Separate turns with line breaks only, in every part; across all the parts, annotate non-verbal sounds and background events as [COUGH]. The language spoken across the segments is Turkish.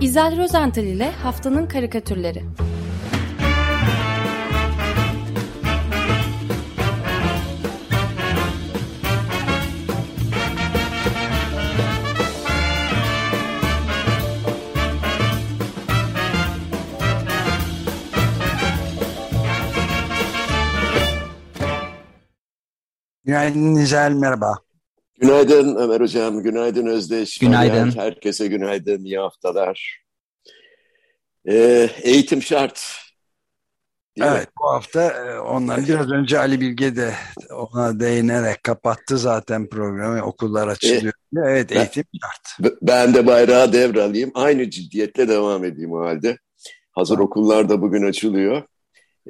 İzel Rozental ile Haftanın Karikatürleri
Günaydın Nizel, merhaba.
Günaydın Ömer Hocam, günaydın Özdeş.
Günaydın.
Herkese günaydın, iyi haftalar. Ee, eğitim şart. Değil mi?
Evet, bu hafta e, ondan biraz önce Ali Bilge de ona değinerek kapattı zaten programı. Okullar açılıyor. Evet,
E, ben-
eğitim şart.
B- Ben de bayrağı devralayayım. Aynı ciddiyetle devam edeyim o halde. Hazır okullar da bugün açılıyor.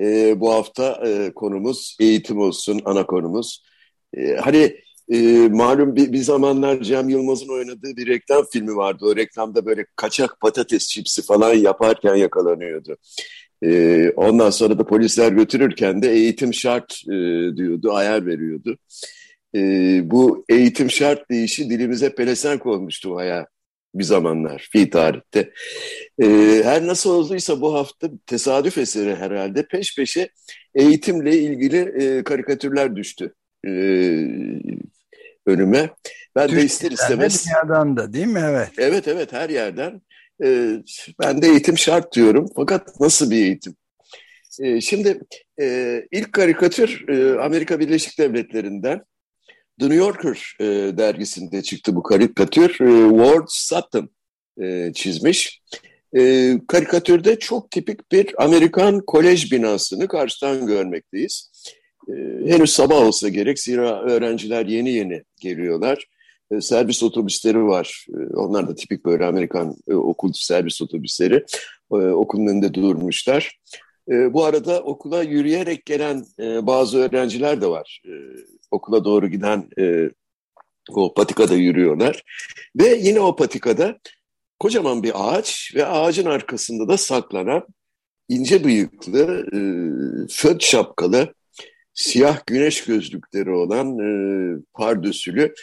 Ee, bu hafta e, konumuz eğitim olsun, ana konumuz. Ee, hani e, malum bir, bir zamanlar Cem Yılmaz'ın oynadığı bir reklam filmi vardı. O reklamda böyle kaçak patates çipsi falan yaparken yakalanıyordu. Ee, ondan sonra da polisler götürürken de eğitim şart e, diyordu, ayar veriyordu. Ee, bu eğitim şart deyişi dilimize pelesenk olmuştu bayağı bir zamanlar, fi tarihte. Ee, her nasıl olduysa bu hafta tesadüf eseri herhalde peş peşe eğitimle ilgili e, karikatürler düştü e, önüme. Ben de ister istemez...
dünyadan da değil mi? Evet.
Evet evet her yerden. Ee, ben de eğitim şart diyorum. Fakat nasıl bir eğitim? Ee, şimdi e, ilk karikatür e, Amerika Birleşik Devletleri'nden The New Yorker e, dergisinde çıktı bu karikatür. E, Ward Sutton e, çizmiş. E, karikatürde çok tipik bir Amerikan kolej binasını karşıdan görmekteyiz. E, henüz sabah olsa gerek zira öğrenciler yeni yeni geliyorlar e, servis otobüsleri var. E, Onlar da tipik böyle Amerikan e, okul servis otobüsleri. E, Okulun önünde durmuşlar. Bu arada okula yürüyerek gelen e, bazı öğrenciler de var. Okula doğru giden e, o patikada yürüyorlar. Ve yine o patikada kocaman bir ağaç ve ağacın arkasında da saklanan ince bıyıklı, e, föt şapkalı, siyah güneş gözlükleri olan e, pardösülü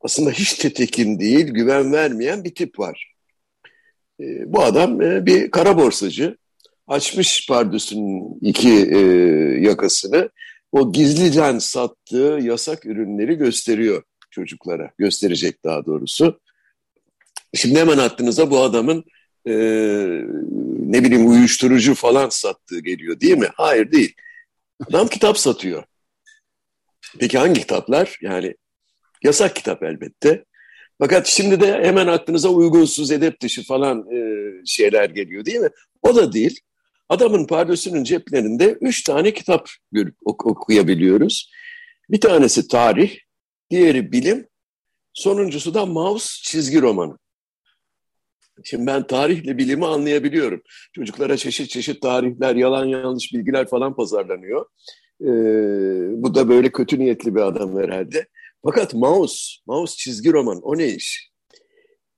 aslında hiç tetekin değil, güven vermeyen bir tip var. E, bu adam e, bir kara borsacı. Açmış pardösünün iki e, yakasını. O gizlicen sattığı yasak ürünleri gösteriyor çocuklara. Gösterecek daha doğrusu. Şimdi hemen aklınıza bu adamın e, ne bileyim uyuşturucu falan sattığı geliyor değil mi? Hayır değil. Adam kitap satıyor. Peki hangi kitaplar? Yani Yasak kitap elbette. Fakat şimdi de hemen aklınıza uygunsuz, edep dışı falan e, şeyler geliyor değil mi? O da değil. Adamın pardösünün ceplerinde üç tane kitap görüp ok- okuyabiliyoruz. Bir tanesi tarih, diğeri bilim, sonuncusu da mouse çizgi romanı. Şimdi ben tarihle bilimi anlayabiliyorum. Çocuklara çeşit çeşit tarihler, yalan yanlış bilgiler falan pazarlanıyor. Ee, bu da böyle kötü niyetli bir adam herhalde. Fakat mouse, mouse çizgi roman o ne iş?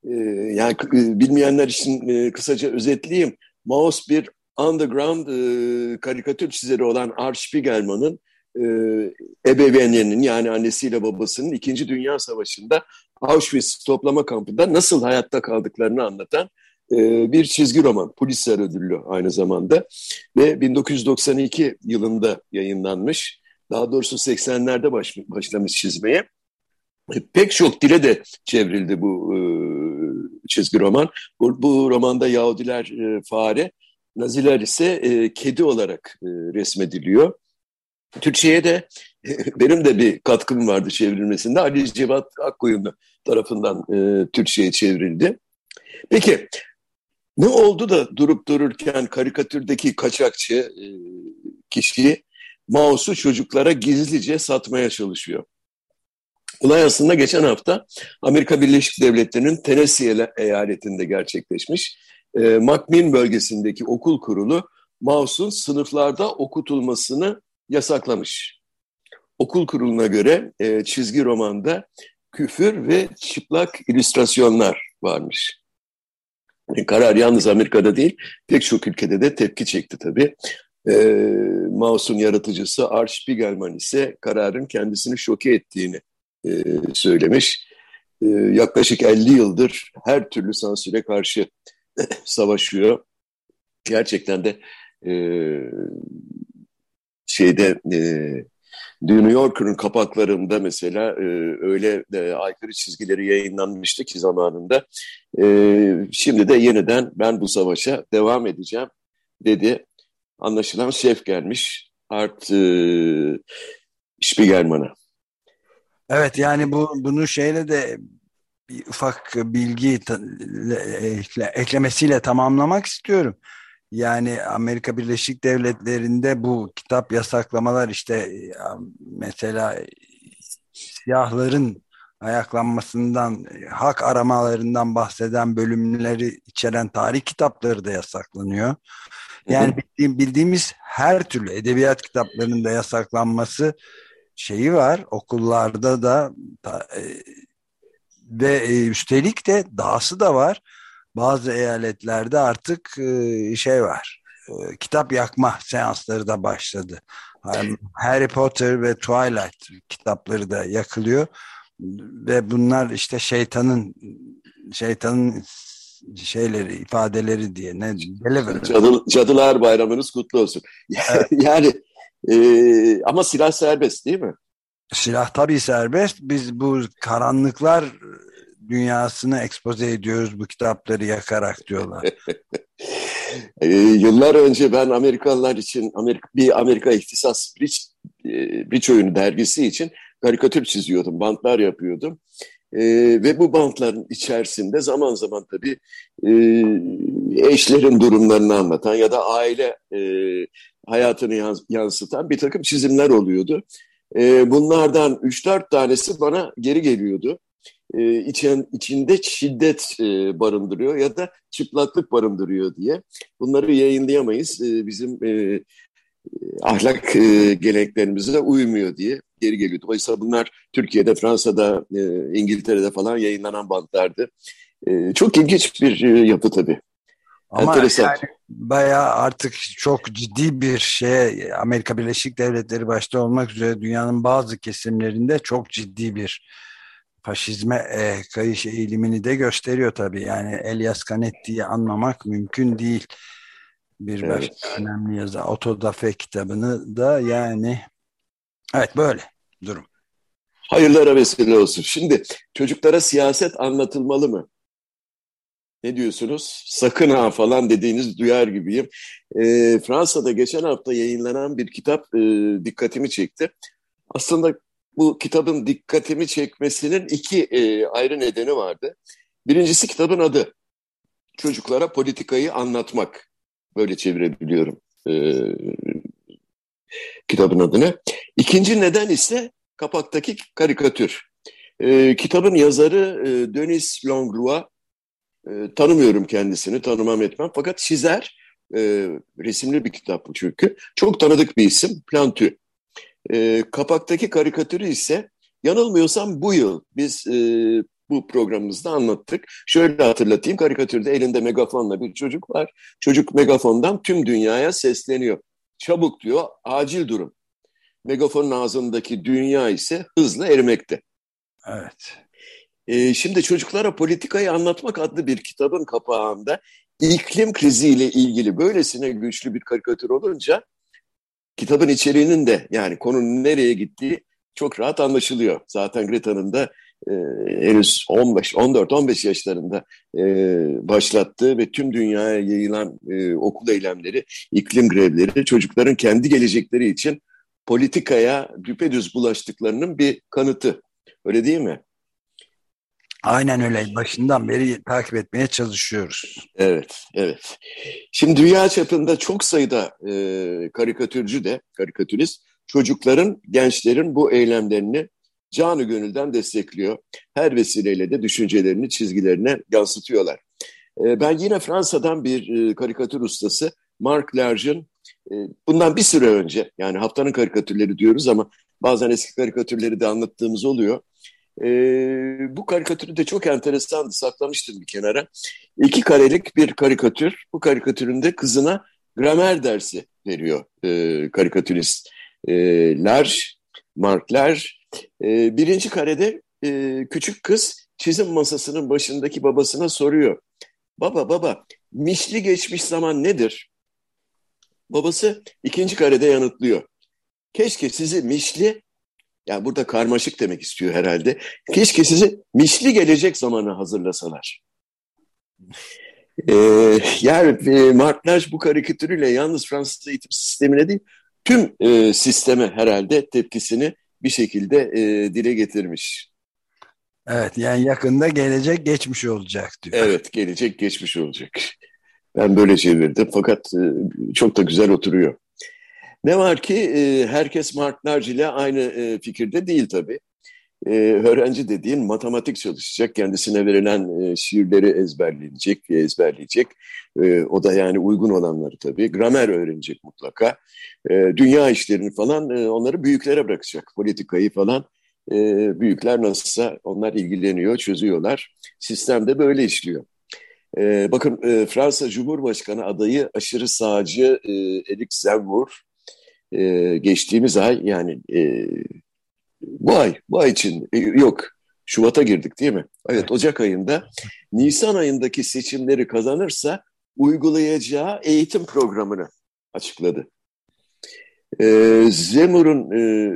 Ee, yani e, bilmeyenler için e, kısaca özetleyeyim. Mouse bir underground e, karikatür çizeri olan Art Spiegelman'ın e, ebeveynlerinin yani annesiyle babasının İkinci Dünya Savaşı'nda Auschwitz toplama kampında nasıl hayatta kaldıklarını anlatan e, bir çizgi roman. Pulitzer ödüllü aynı zamanda ve 1992 yılında yayınlanmış. Daha doğrusu 80'lerde baş, başlamış çizmeye. Pek çok dile de çevrildi bu e, çizgi roman. Bu, bu romanda Yahudiler e, fare, Naziler ise e, kedi olarak e, resmediliyor. Türkçe'ye de [LAUGHS] benim de bir katkım vardı çevrilmesinde. Ali Cevat Akkoyunlu tarafından e, Türkçe'ye çevrildi. Peki ne oldu da durup dururken karikatürdeki kaçakçı e, kişi mouse'u çocuklara gizlice satmaya çalışıyor? Olay aslında geçen hafta Amerika Birleşik Devletleri'nin Tennessee eyaletinde gerçekleşmiş. E, McMinn bölgesindeki okul kurulu mouse'un sınıflarda okutulmasını yasaklamış. Okul kuruluna göre e, çizgi romanda küfür ve çıplak illüstrasyonlar varmış. E, karar yalnız Amerika'da değil, pek çok ülkede de tepki çekti tabii. E, Mouse'un yaratıcısı Art Spiegelman ise kararın kendisini şoke ettiğini e, söylemiş. E, yaklaşık 50 yıldır her türlü sansüre karşı [CLEARS THROAT] savaşıyor. Gerçekten de e, şeyde e, New Yorker'ın kapaklarında mesela e, öyle e, aykırı çizgileri yayınlanmıştı ki zamanında. E, şimdi de yeniden ben bu savaşa devam edeceğim dedi. Anlaşılan şef gelmiş Art e, Spiegelman'a.
Evet yani bu bunu şeyle de bir ufak bilgi ekle, eklemesiyle tamamlamak istiyorum. Yani Amerika Birleşik Devletleri'nde bu kitap yasaklamalar işte mesela siyahların ayaklanmasından, hak aramalarından bahseden bölümleri içeren tarih kitapları da yasaklanıyor. Yani bildiğim, bildiğimiz her türlü edebiyat kitaplarının da yasaklanması şeyi var. Okullarda da e, ve e, üstelik de dahası da var bazı eyaletlerde artık e, şey var. E, kitap yakma seansları da başladı. Harry Potter ve Twilight kitapları da yakılıyor ve bunlar işte şeytanın şeytanın şeyleri ifadeleri diye ne
Cadı, Cadılar Bayramınız kutlu olsun. Evet. [LAUGHS] yani e, ama silah serbest değil mi?
Silah tabii serbest. Biz bu karanlıklar dünyasını ekspoze ediyoruz bu kitapları yakarak diyorlar. [LAUGHS]
e, yıllar önce ben Amerikalılar için Amerika, bir Amerika İhtisas Bridge, e, Bridge oyunu dergisi için karikatür çiziyordum, bantlar yapıyordum. E, ve bu bantların içerisinde zaman zaman tabii e, eşlerin durumlarını anlatan ya da aile e, hayatını yansıtan bir takım çizimler oluyordu. E, bunlardan 3-4 tanesi bana geri geliyordu e, için, içinde şiddet e, barındırıyor ya da çıplaklık barındırıyor diye. Bunları yayınlayamayız. E, bizim e, ahlak e, geleneklerimize uymuyor diye geri geliyordu. Oysa bunlar Türkiye'de, Fransa'da, e, İngiltere'de falan yayınlanan bantlardı. E, çok ilginç bir e, yapı tabii.
Ama Enteresan. yani bayağı artık çok ciddi bir şey Amerika Birleşik Devletleri başta olmak üzere dünyanın bazı kesimlerinde çok ciddi bir faşizme e, kayış eğilimini de gösteriyor tabii. Yani Elias Canetti'yi anlamak mümkün değil. Bir evet. başka önemli yazı Otodafe kitabını da yani evet böyle durum.
Hayırlara vesile olsun. Şimdi çocuklara siyaset anlatılmalı mı? Ne diyorsunuz? Sakın ha falan dediğiniz duyar gibiyim. E, Fransa'da geçen hafta yayınlanan bir kitap e, dikkatimi çekti. Aslında bu kitabın dikkatimi çekmesinin iki e, ayrı nedeni vardı. Birincisi kitabın adı. Çocuklara politikayı anlatmak. Böyle çevirebiliyorum e, kitabın adını. İkinci neden ise kapaktaki karikatür. E, kitabın yazarı e, Denis Langlois. E, tanımıyorum kendisini, tanımam etmem. Fakat çizer, e, resimli bir kitap bu çünkü. Çok tanıdık bir isim, Plantü. E, kapaktaki karikatürü ise yanılmıyorsam bu yıl biz e, bu programımızda anlattık. Şöyle hatırlatayım karikatürde elinde megafonla bir çocuk var. Çocuk megafondan tüm dünyaya sesleniyor. Çabuk diyor acil durum. Megafonun ağzındaki dünya ise hızla erimekte.
Evet.
Ee, şimdi çocuklara politikayı anlatmak adlı bir kitabın kapağında iklim kriziyle ilgili böylesine güçlü bir karikatür olunca kitabın içeriğinin de yani konunun nereye gittiği çok rahat anlaşılıyor. Zaten Greta'nın da e, henüz 15, 14-15 yaşlarında e, başlattığı ve tüm dünyaya yayılan e, okul eylemleri, iklim grevleri çocukların kendi gelecekleri için politikaya düpedüz bulaştıklarının bir kanıtı. Öyle değil mi?
Aynen öyle. Başından beri takip etmeye çalışıyoruz.
Evet, evet. Şimdi dünya çapında çok sayıda e, karikatürcü de, karikatürist çocukların, gençlerin bu eylemlerini canı gönülden destekliyor. Her vesileyle de düşüncelerini çizgilerine yansıtıyorlar. E, ben yine Fransa'dan bir e, karikatür ustası Mark Lerge'ın e, bundan bir süre önce yani haftanın karikatürleri diyoruz ama bazen eski karikatürleri de anlattığımız oluyor. E, bu karikatürü de çok enteresandı. Saklamıştım bir kenara. İki karelik bir karikatür. Bu karikatüründe kızına gramer dersi veriyor e, karikatürist. E, Large, Mark Large. E, birinci karede e, küçük kız çizim masasının başındaki babasına soruyor. baba baba misli geçmiş zaman nedir? Babası ikinci karede yanıtlıyor. Keşke sizi misli, yani burada karmaşık demek istiyor herhalde. Keşke sizi misli gelecek zamana hazırlasalar. Ee, yani e, Martlaj bu karikatürüyle yalnız Fransız eğitim sistemine değil, tüm e, sisteme herhalde tepkisini bir şekilde e, dile getirmiş.
Evet yani yakında gelecek geçmiş olacak diyor.
Evet gelecek geçmiş olacak. Ben böyle çevirdim fakat e, çok da güzel oturuyor. Ne var ki e, herkes Martlarc ile aynı e, fikirde değil tabii. E, öğrenci dediğin matematik çalışacak, kendisine verilen e, şiirleri ezberleyecek, ezberleyecek. E, o da yani uygun olanları tabii. Gramer öğrenecek mutlaka. E, dünya işlerini falan e, onları büyüklere bırakacak. Politikayı falan e, büyükler nasılsa onlar ilgileniyor, çözüyorlar. Sistem de böyle işliyor. E, bakın e, Fransa Cumhurbaşkanı adayı aşırı sağcı e, Eric Zemmour e, geçtiğimiz ay yani e, bu ay, bu ay için e, yok Şubat'a girdik değil mi? Evet Ocak ayında Nisan ayındaki seçimleri kazanırsa uygulayacağı eğitim programını açıkladı. E, Zemmour'un e,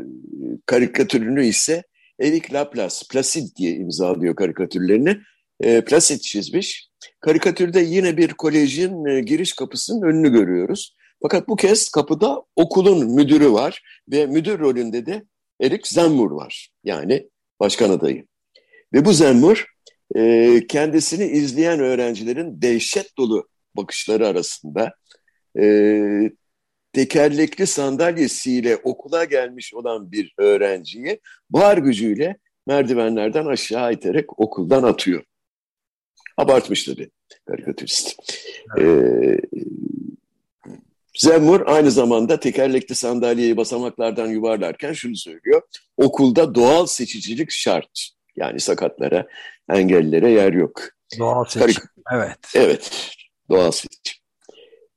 karikatürünü ise Eric Laplace, Placid diye imzalıyor karikatürlerini. E, Placid çizmiş. Karikatürde yine bir kolejin e, giriş kapısının önünü görüyoruz. Fakat bu kez kapıda okulun müdürü var ve müdür rolünde de Erik Zemmour var. Yani başkan adayı. Ve bu Zemmour e, kendisini izleyen öğrencilerin dehşet dolu bakışları arasında e, tekerlekli sandalyesiyle okula gelmiş olan bir öğrenciyi var gücüyle merdivenlerden aşağı iterek okuldan atıyor. Abartmış tabii karikatürist. Evet. Ee, Zemur aynı zamanda tekerlekli sandalyeyi basamaklardan yuvarlarken şunu söylüyor. Okulda doğal seçicilik şart. Yani sakatlara, engellilere yer yok.
Doğal seçim, Karik evet.
Evet, doğal seçim.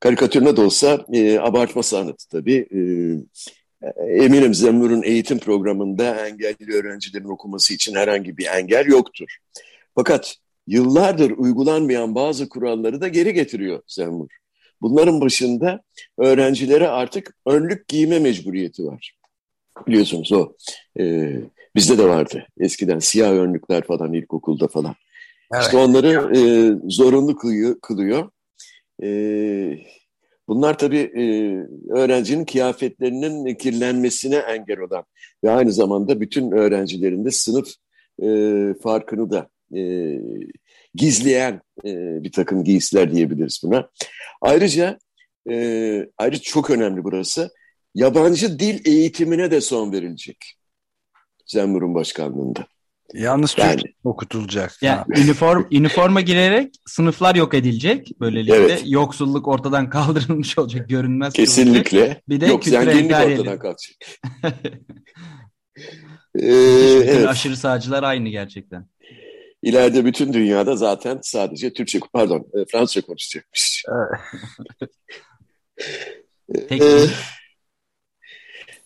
Karikatür ne de olsa e, abartma sanatı tabii. E, eminim Zemur'un eğitim programında engelli öğrencilerin okuması için herhangi bir engel yoktur. Fakat yıllardır uygulanmayan bazı kuralları da geri getiriyor Zemur. Bunların başında öğrencilere artık önlük giyme mecburiyeti var. Biliyorsunuz o e, bizde de vardı eskiden siyah önlükler falan ilkokulda falan. Evet. İşte onları e, zorunlu kılıyor. E, bunlar tabii e, öğrencinin kıyafetlerinin kirlenmesine engel olan ve aynı zamanda bütün öğrencilerin de sınıf e, farkını da e, gizleyen e, bir takım giysiler diyebiliriz buna. Ayrıca e, ayrıca çok önemli burası yabancı dil eğitimine de son verilecek. Zemur'un başkanlığında.
Yalnız yani, Türk okutulacak.
Yani üniform, üniforma girerek sınıflar yok edilecek. Böylelikle evet. yoksulluk ortadan [LAUGHS] kaldırılmış olacak, görünmez.
Kesinlikle.
Olacak. Bir de yok, zenginlik ortadan
kalkacak. [LAUGHS]
ee, evet. Aşırı sağcılar aynı gerçekten.
İleride bütün dünyada zaten sadece Türkçe, pardon e, Fransızca konuşacakmış. ee, [LAUGHS]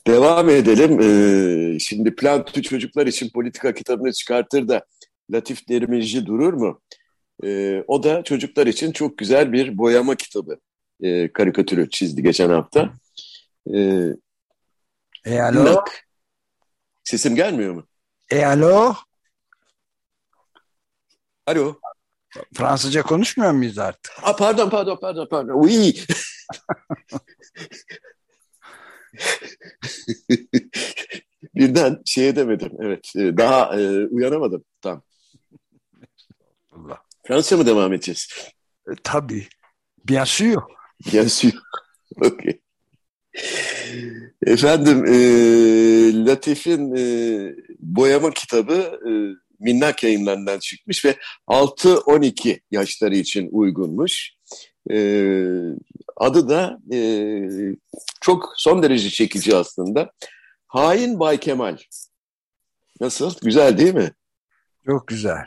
devam edelim. Ee, şimdi Plantü çocuklar için politika kitabını çıkartır da Latif Demirci durur mu? Ee, o da çocuklar için çok güzel bir boyama kitabı. Ee, karikatürü çizdi geçen hafta. Ee,
e alo?
Sesim gelmiyor mu?
E alo?
Alo.
Fransızca konuşmuyor muyuz artık?
Aa, pardon, pardon, pardon, pardon. Oui. [LAUGHS] Birden şey edemedim. Evet. E, daha e, uyanamadım. Tamam. Allah. Fransızca mı devam edeceğiz?
E, tabii. Bien sûr.
Bien sûr. [LAUGHS] okay. Efendim, e, Latif'in e, boyama kitabı e, minnak yayınlarından çıkmış ve 6-12 yaşları için uygunmuş. Ee, adı da e, çok son derece çekici aslında. Hain Bay Kemal. Nasıl? Güzel değil mi?
Çok güzel.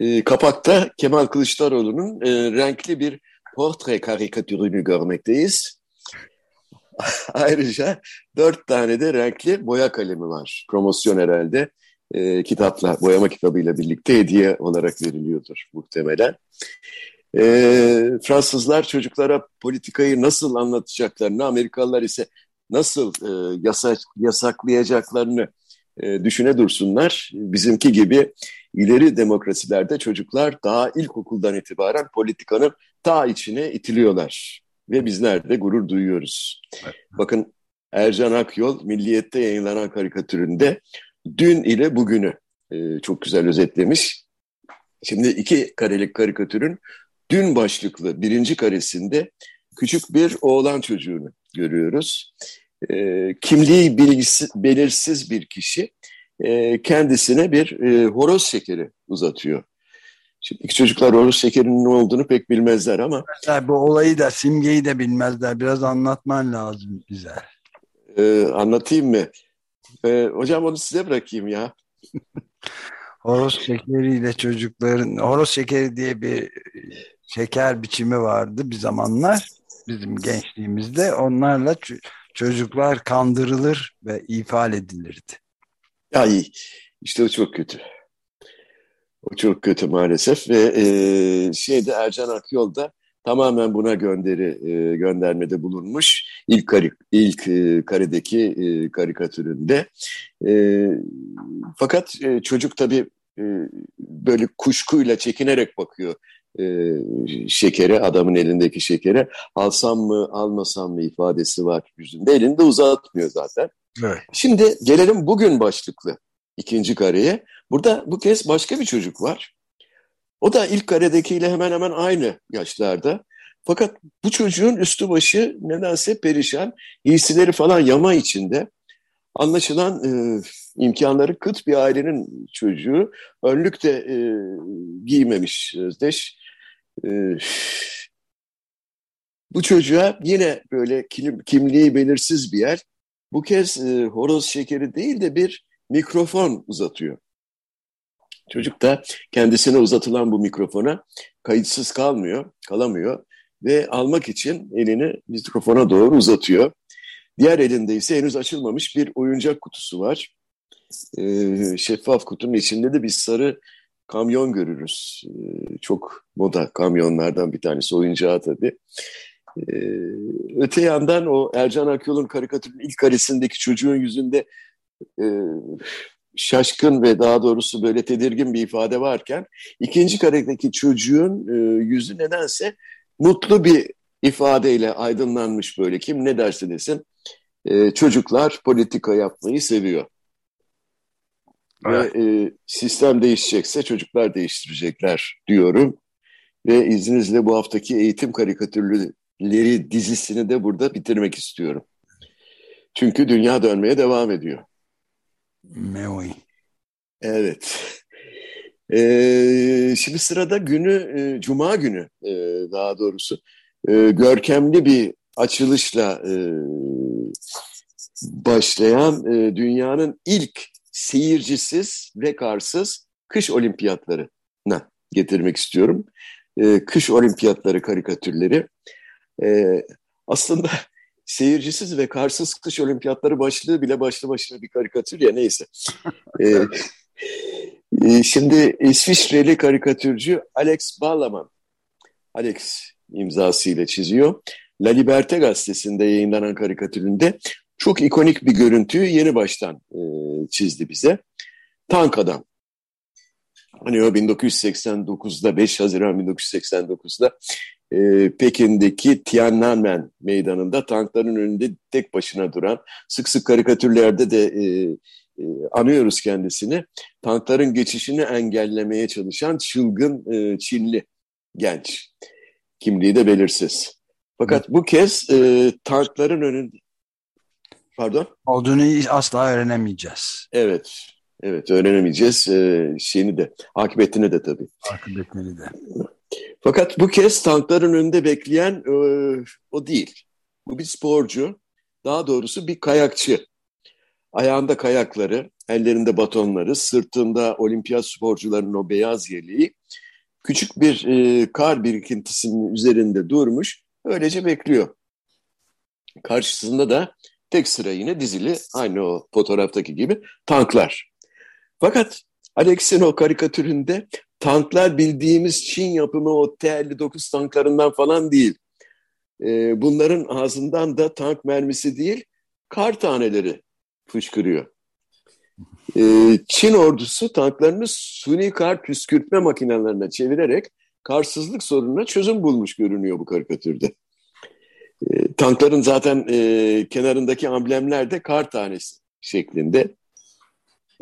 E, kapakta Kemal Kılıçdaroğlu'nun e, renkli bir portre karikatürünü görmekteyiz. [LAUGHS] Ayrıca dört tane de renkli boya kalemi var. Promosyon herhalde e, kitapla, boyama kitabıyla birlikte hediye olarak veriliyordur muhtemelen. E, Fransızlar çocuklara politikayı nasıl anlatacaklarını, Amerikalılar ise nasıl e, yasak, yasaklayacaklarını e, düşüne dursunlar. Bizimki gibi ileri demokrasilerde çocuklar daha ilkokuldan itibaren politikanın ta içine itiliyorlar. Ve bizler de gurur duyuyoruz. Evet. Bakın Ercan Akyol Milliyet'te yayınlanan karikatüründe dün ile bugünü e, çok güzel özetlemiş. Şimdi iki karelik karikatürün dün başlıklı birinci karesinde küçük bir oğlan çocuğunu görüyoruz. E, kimliği bilgisi, belirsiz bir kişi e, kendisine bir e, horoz şekeri uzatıyor. Şimdi iki çocuklar horoz şekerinin ne olduğunu pek bilmezler ama...
Bu olayı da simgeyi de bilmezler. Biraz anlatman lazım bize.
E, anlatayım mı? E, hocam onu size bırakayım ya.
horoz şekeriyle çocukların... Horoz şekeri diye bir şeker biçimi vardı bir zamanlar. Bizim gençliğimizde onlarla çocuklar kandırılır ve ifade edilirdi.
Ya iyi. İşte o çok kötü. O çok kötü maalesef ve e, şeyde Ercan Akyol da tamamen buna gönderi e, göndermede bulunmuş. İlk kari, ilk e, karedeki e, karikatüründe. E, fakat e, çocuk tabii e, böyle kuşkuyla çekinerek bakıyor e, şekere, adamın elindeki şekere. Alsam mı, almasam mı ifadesi var yüzünde. Elinde uzatmıyor zaten. Evet. Şimdi gelelim bugün başlıklı ikinci kareye. Burada bu kez başka bir çocuk var. O da ilk karedekiyle hemen hemen aynı yaşlarda. Fakat bu çocuğun üstü başı nedense perişan, giysileri falan yama içinde. Anlaşılan e, imkanları kıt bir ailenin çocuğu. Önlük de e, giymemiş Özdeş. E, bu çocuğa yine böyle kim, kimliği belirsiz bir yer. Bu kez e, horoz şekeri değil de bir mikrofon uzatıyor. Çocuk da kendisine uzatılan bu mikrofona kayıtsız kalmıyor, kalamıyor ve almak için elini mikrofona doğru uzatıyor. Diğer elinde ise henüz açılmamış bir oyuncak kutusu var. Ee, şeffaf kutunun içinde de bir sarı kamyon görürüz. Ee, çok moda kamyonlardan bir tanesi oyuncağı tabii. Ee, öte yandan o Ercan Akyol'un karikatürün ilk karesindeki çocuğun yüzünde e, şaşkın ve daha doğrusu böyle tedirgin bir ifade varken ikinci karedeki çocuğun e, yüzü nedense mutlu bir ifadeyle aydınlanmış böyle kim ne derse desin e, çocuklar politika yapmayı seviyor. Evet. Ve e, sistem değişecekse çocuklar değiştirecekler diyorum. Ve izninizle bu haftaki eğitim karikatürleri dizisini de burada bitirmek istiyorum. Çünkü dünya dönmeye devam ediyor.
Meoy.
Evet. Ee, şimdi sırada günü, e, Cuma günü e, daha doğrusu e, görkemli bir açılışla e, başlayan e, dünyanın ilk seyircisiz ve karsız kış olimpiyatlarına getirmek istiyorum. E, kış olimpiyatları karikatürleri. E, aslında seyircisiz ve karsız kış olimpiyatları başlığı bile başlı başına bir karikatür ya neyse. [LAUGHS] e, e, şimdi İsviçreli karikatürcü Alex Balaman, Alex imzasıyla çiziyor. La Liberté gazetesinde yayınlanan karikatüründe çok ikonik bir görüntüyü yeni baştan e, çizdi bize. Tank adam. Hani o 1989'da 5 Haziran 1989'da e, Pekin'deki Tiananmen meydanında tankların önünde tek başına duran sık sık karikatürlerde de e, e, anıyoruz kendisini. Tankların geçişini engellemeye çalışan çılgın e, Çinli genç. Kimliği de belirsiz. Fakat bu kez e, tankların önünde Pardon?
Olduğunu asla öğrenemeyeceğiz.
Evet. Evet öğrenemeyeceğiz. Ee, şeyini de, akıbetini de tabii.
Akıbetini de.
Fakat bu kez tankların önünde bekleyen e, o değil. Bu bir sporcu. Daha doğrusu bir kayakçı. Ayağında kayakları, ellerinde batonları, sırtında olimpiyat sporcularının o beyaz yeleği. Küçük bir e, kar birikintisinin üzerinde durmuş. Öylece bekliyor. Karşısında da tek sıra yine dizili aynı o fotoğraftaki gibi tanklar. Fakat Alex'in o karikatüründe tanklar bildiğimiz Çin yapımı o T-59 tanklarından falan değil. E, bunların ağzından da tank mermisi değil, kar taneleri fışkırıyor. E, Çin ordusu tanklarını suni kar püskürtme makinelerine çevirerek karsızlık sorununa çözüm bulmuş görünüyor bu karikatürde. E, tankların zaten e, kenarındaki amblemler de kar tanesi şeklinde.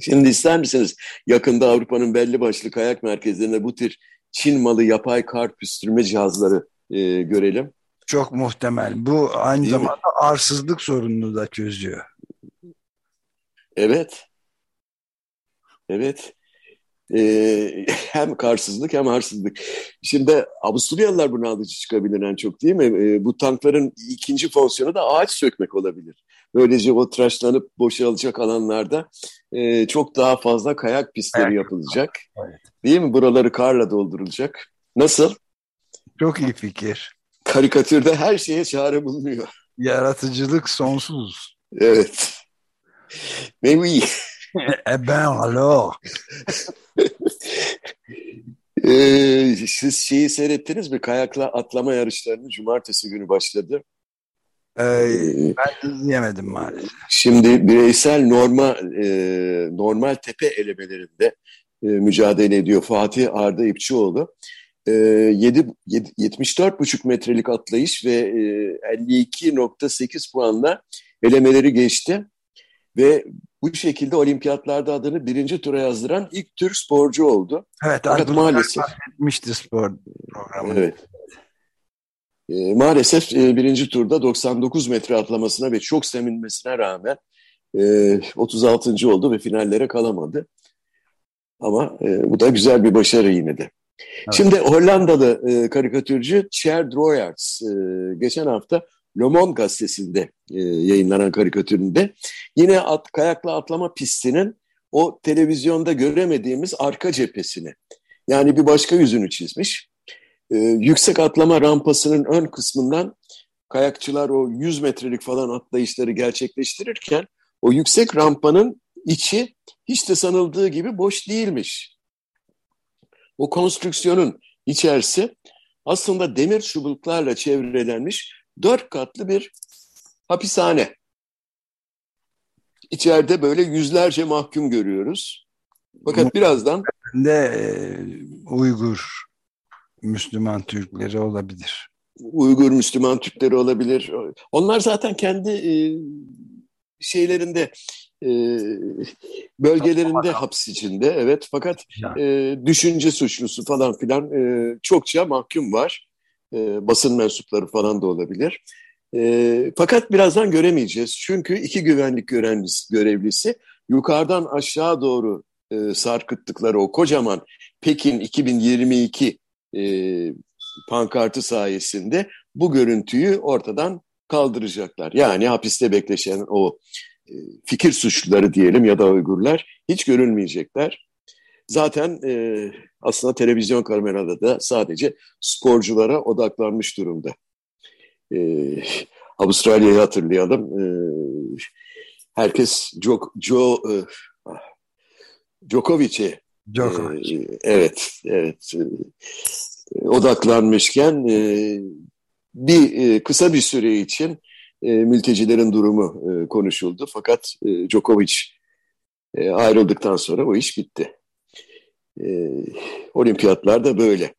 Şimdi ister misiniz yakında Avrupa'nın belli başlı kayak merkezlerinde bu tür Çin malı yapay kar püstürme cihazları e, görelim?
Çok muhtemel. Bu aynı Değil zamanda mi? arsızlık sorununu da çözüyor.
Evet. Evet. Ee, [LAUGHS] hem karsızlık hem arsızlık. Şimdi Avusturyalılar bunu alıcı çıkabilir en çok değil mi? Ee, bu tankların ikinci fonksiyonu da ağaç sökmek olabilir. Böylece o tıraşlanıp boşalacak alanlarda e, çok daha fazla kayak pistleri evet. yapılacak. Evet. Değil mi? Buraları karla doldurulacak. Nasıl?
Çok iyi fikir.
Karikatürde her şeye çare bulunuyor.
Yaratıcılık sonsuz.
Evet. Oui.
Eh ben alors. [LAUGHS]
ee, siz şeyi seyrettiniz mi? Kayakla atlama yarışlarını cumartesi günü başladı.
Ee, ee ben izleyemedim maalesef.
Şimdi bireysel normal e, normal tepe elemelerinde e, mücadele ediyor Fatih Arda İpçioğlu. E, 7, 7, 74,5 metrelik atlayış ve e, 52,8 puanla elemeleri geçti. Ve bu şekilde olimpiyatlarda adını birinci tura yazdıran ilk Türk sporcu oldu.
Evet, Fakat maalesef. Bahsetmişti spor programı.
Evet. E, maalesef e, birinci turda 99 metre atlamasına ve çok sevinmesine rağmen e, 36. oldu ve finallere kalamadı. Ama e, bu da güzel bir başarı yine de. Evet. Şimdi Hollandalı e, karikatürcü Cher Droyards e, geçen hafta Le Monde gazetesinde e, yayınlanan karikatüründe yine at, kayakla atlama pistinin o televizyonda göremediğimiz arka cephesini yani bir başka yüzünü çizmiş. E, yüksek atlama rampasının ön kısmından kayakçılar o 100 metrelik falan atlayışları gerçekleştirirken o yüksek rampanın içi hiç de sanıldığı gibi boş değilmiş. O konstrüksiyonun içerisi aslında demir çubuklarla çevrelenmiş dört katlı bir hapishane. İçeride böyle yüzlerce mahkum görüyoruz. Fakat birazdan...
De e, Uygur Müslüman Türkleri olabilir.
Uygur Müslüman Türkleri olabilir. Onlar zaten kendi e, şeylerinde e, bölgelerinde hapis içinde evet fakat e, düşünce suçlusu falan filan e, çokça mahkum var e, basın mensupları falan da olabilir. E, fakat birazdan göremeyeceğiz. Çünkü iki güvenlik görevlisi, görevlisi yukarıdan aşağı doğru e, sarkıttıkları o kocaman Pekin 2022 e, pankartı sayesinde bu görüntüyü ortadan kaldıracaklar. Yani hapiste bekleşen o e, fikir suçluları diyelim ya da Uygurlar hiç görülmeyecekler. Zaten e, aslında televizyon kamerada da sadece sporculara odaklanmış durumda. E, Avustralya'yı hatırlayalım. E, herkes Joe, Joe e, Djokovic'e
Djokovic.
e, evet, evet e, odaklanmışken e, bir e, kısa bir süre için e, mültecilerin durumu e, konuşuldu. Fakat e, Djokovic e, ayrıldıktan sonra o iş bitti. E, olimpiyatlar da böyle.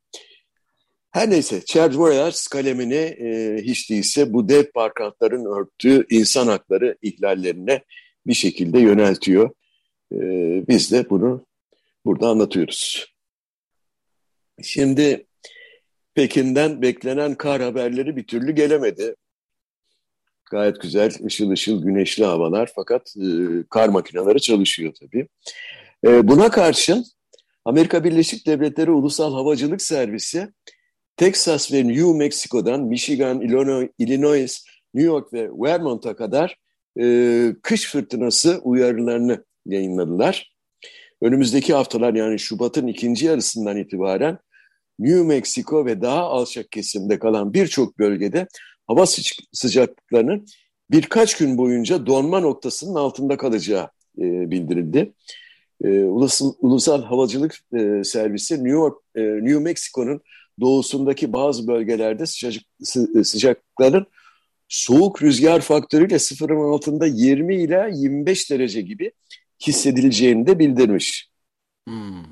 Her neyse, Charles Boyers kalemini e, hiç değilse bu dev parkantların örttüğü insan hakları ihlallerine bir şekilde yöneltiyor. E, biz de bunu burada anlatıyoruz. Şimdi Pekin'den beklenen kar haberleri bir türlü gelemedi. Gayet güzel, ışıl ışıl güneşli havalar fakat e, kar makineleri çalışıyor tabii. E, buna karşın Amerika Birleşik Devletleri Ulusal Havacılık Servisi Texas ve New Mexico'dan Michigan, Illinois, New York ve Vermont'a kadar e, kış fırtınası uyarılarını yayınladılar. Önümüzdeki haftalar yani Şubat'ın ikinci yarısından itibaren New Mexico ve daha alçak kesimde kalan birçok bölgede hava sıcaklıklarının birkaç gün boyunca donma noktasının altında kalacağı e, bildirildi. E, Ulusal, Ulusal Havacılık e, Servisi New York, e, New Mexico'nun doğusundaki bazı bölgelerde sıcak, sıcakların soğuk rüzgar faktörüyle sıfırın altında 20 ila 25 derece gibi hissedileceğini de bildirmiş. Hmm.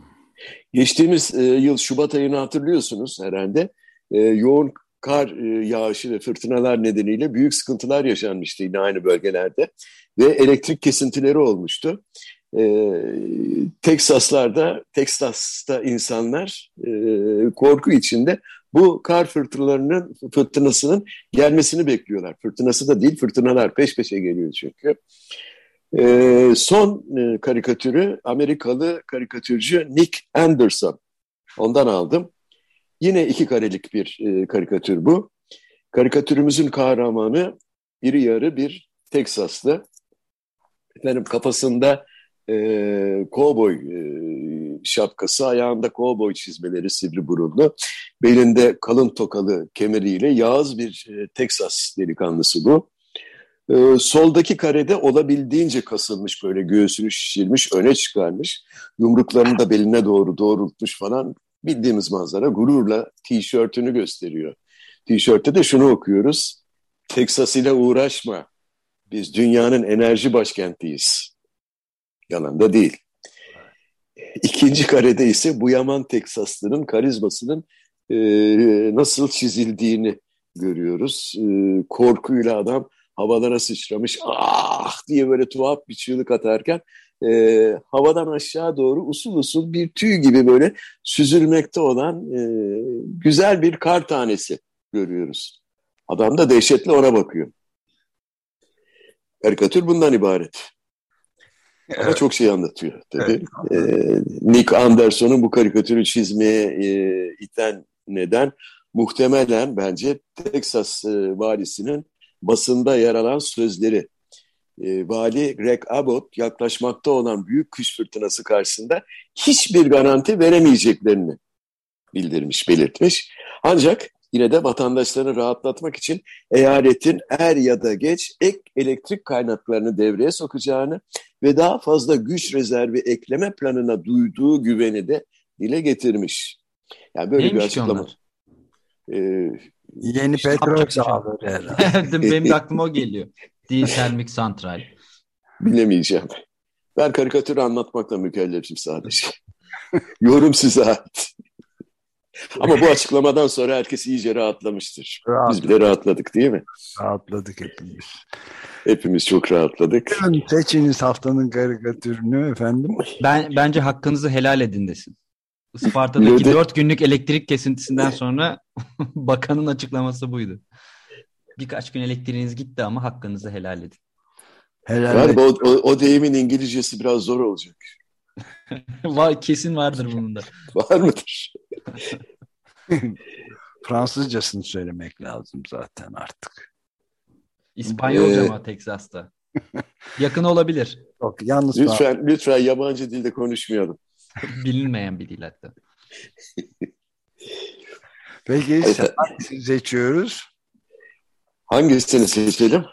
Geçtiğimiz e, yıl Şubat ayını hatırlıyorsunuz herhalde. E, yoğun kar e, yağışı ve fırtınalar nedeniyle büyük sıkıntılar yaşanmıştı yine aynı bölgelerde. Ve elektrik kesintileri olmuştu. E, Teksaslarda, Teksas'ta insanlar e, korku içinde bu kar fırtınalarının fırtınasının gelmesini bekliyorlar. Fırtınası da değil, fırtınalar peş peşe geliyor çünkü. E, son e, karikatürü Amerikalı karikatürcü Nick Anderson. Ondan aldım. Yine iki karelik bir e, karikatür bu. Karikatürümüzün kahramanı iri yarı bir Teksaslı. Efendim kafasında e, kovboy e, şapkası, ayağında kovboy çizmeleri sivri burunlu, belinde kalın tokalı kemeriyle yağız bir e, Teksas delikanlısı bu. E, soldaki karede olabildiğince kasılmış böyle göğsünü şişirmiş, öne çıkarmış. Yumruklarını da beline doğru doğrultmuş falan. Bildiğimiz manzara gururla tişörtünü gösteriyor. Tişörtte de şunu okuyoruz. Teksas ile uğraşma. Biz dünyanın enerji başkentiyiz. Yalan değil. İkinci karede ise bu Yaman Teksaslı'nın karizmasının e, nasıl çizildiğini görüyoruz. E, korkuyla adam havalara sıçramış ah diye böyle tuhaf bir çığlık atarken e, havadan aşağı doğru usul usul bir tüy gibi böyle süzülmekte olan e, güzel bir kar tanesi görüyoruz. Adam da dehşetle ona bakıyor. Karikatür bundan ibaret. Evet. çok şey anlatıyor tabii. Evet. Ee, Nick Anderson'un bu karikatürü çizmeye e, iten neden muhtemelen bence Texas e, valisinin basında yer alan sözleri. E, vali Greg Abbott yaklaşmakta olan büyük kış fırtınası karşısında hiçbir garanti veremeyeceklerini bildirmiş, belirtmiş. Ancak yine de vatandaşlarını rahatlatmak için eyaletin er ya da geç ek elektrik kaynaklarını devreye sokacağını ve daha fazla güç rezervi ekleme planına duyduğu güveni de dile getirmiş. Yani böyle Neymiş bir açıklama.
Ee, Yeni işte petrol sahaları
herhalde. [LAUGHS] Benim de [LAUGHS] aklıma o geliyor. Değil termik santral.
Bilemeyeceğim. Ben karikatürü anlatmakla mükellefim sadece. Yorum size ait. Ama bu açıklamadan sonra herkes iyice rahatlamıştır. Rahat. Biz bile rahatladık değil mi?
Rahatladık hepimiz.
Hepimiz çok rahatladık.
Seçiniz haftanın karikatürünü efendim.
Ben Bence hakkınızı helal edin desin. Isparta'daki dört günlük elektrik kesintisinden sonra [LAUGHS] bakanın açıklaması buydu. Birkaç gün elektriğiniz gitti ama hakkınızı helal edin.
Helal Galiba o, o, o deyimin İngilizcesi biraz zor olacak. [LAUGHS]
Var, kesin vardır bunun da. [LAUGHS]
Var mıdır? [LAUGHS]
Fransızcasını söylemek lazım zaten artık.
İspanyolca ee... mı Teksas'ta? Yakın olabilir.
Yok, yalnız
lütfen, falan. lütfen yabancı dilde konuşmayalım.
Bilinmeyen bir dil hatta.
Peki hangisini seçiyoruz?
Hangisini seçelim?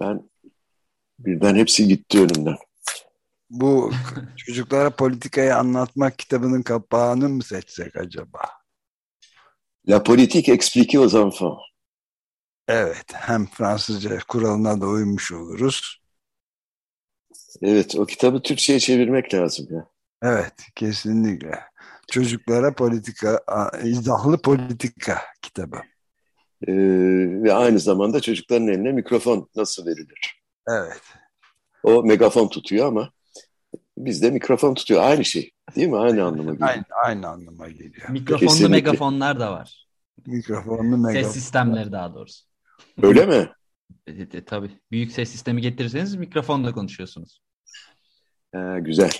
Ben birden hepsi gitti önümden
bu çocuklara politikayı anlatmak kitabının kapağını mı seçsek acaba?
La politique expliquée aux enfants.
Evet, hem Fransızca kuralına da uymuş oluruz.
Evet, o kitabı Türkçe'ye çevirmek lazım ya.
Evet, kesinlikle. Çocuklara politika, izahlı politika kitabı.
Ee, ve aynı zamanda çocukların eline mikrofon nasıl verilir?
Evet.
O megafon tutuyor ama bizde mikrofon tutuyor. Aynı şey değil mi? Aynı anlama geliyor.
Aynı, aynı anlama geliyor.
Mikrofonlu Kesinlikle. megafonlar da var.
Mikrofonlu megafon.
Ses sistemleri daha doğrusu.
Öyle mi?
E, e, e, tabii. Büyük ses sistemi getirirseniz mikrofonla konuşuyorsunuz.
Ha, güzel.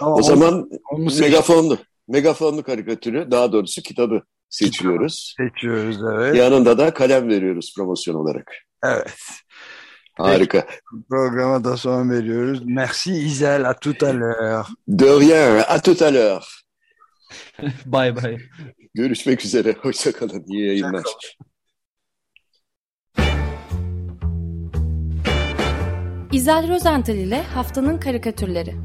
Ama o zaman onu megafonlu, megafonlu karikatürü daha doğrusu kitabı seçiyoruz.
Seçiyoruz evet.
Yanında da kalem veriyoruz promosyon olarak.
Evet.
Harika.
Programa da son veriyoruz. Merci Isel, à tout à l'heure.
De rien, à tout à l'heure. [LAUGHS]
bye bye.
Görüşmek üzere, hoşçakalın, iyi yayınlar.
İzel Rozental ile Haftanın Karikatürleri.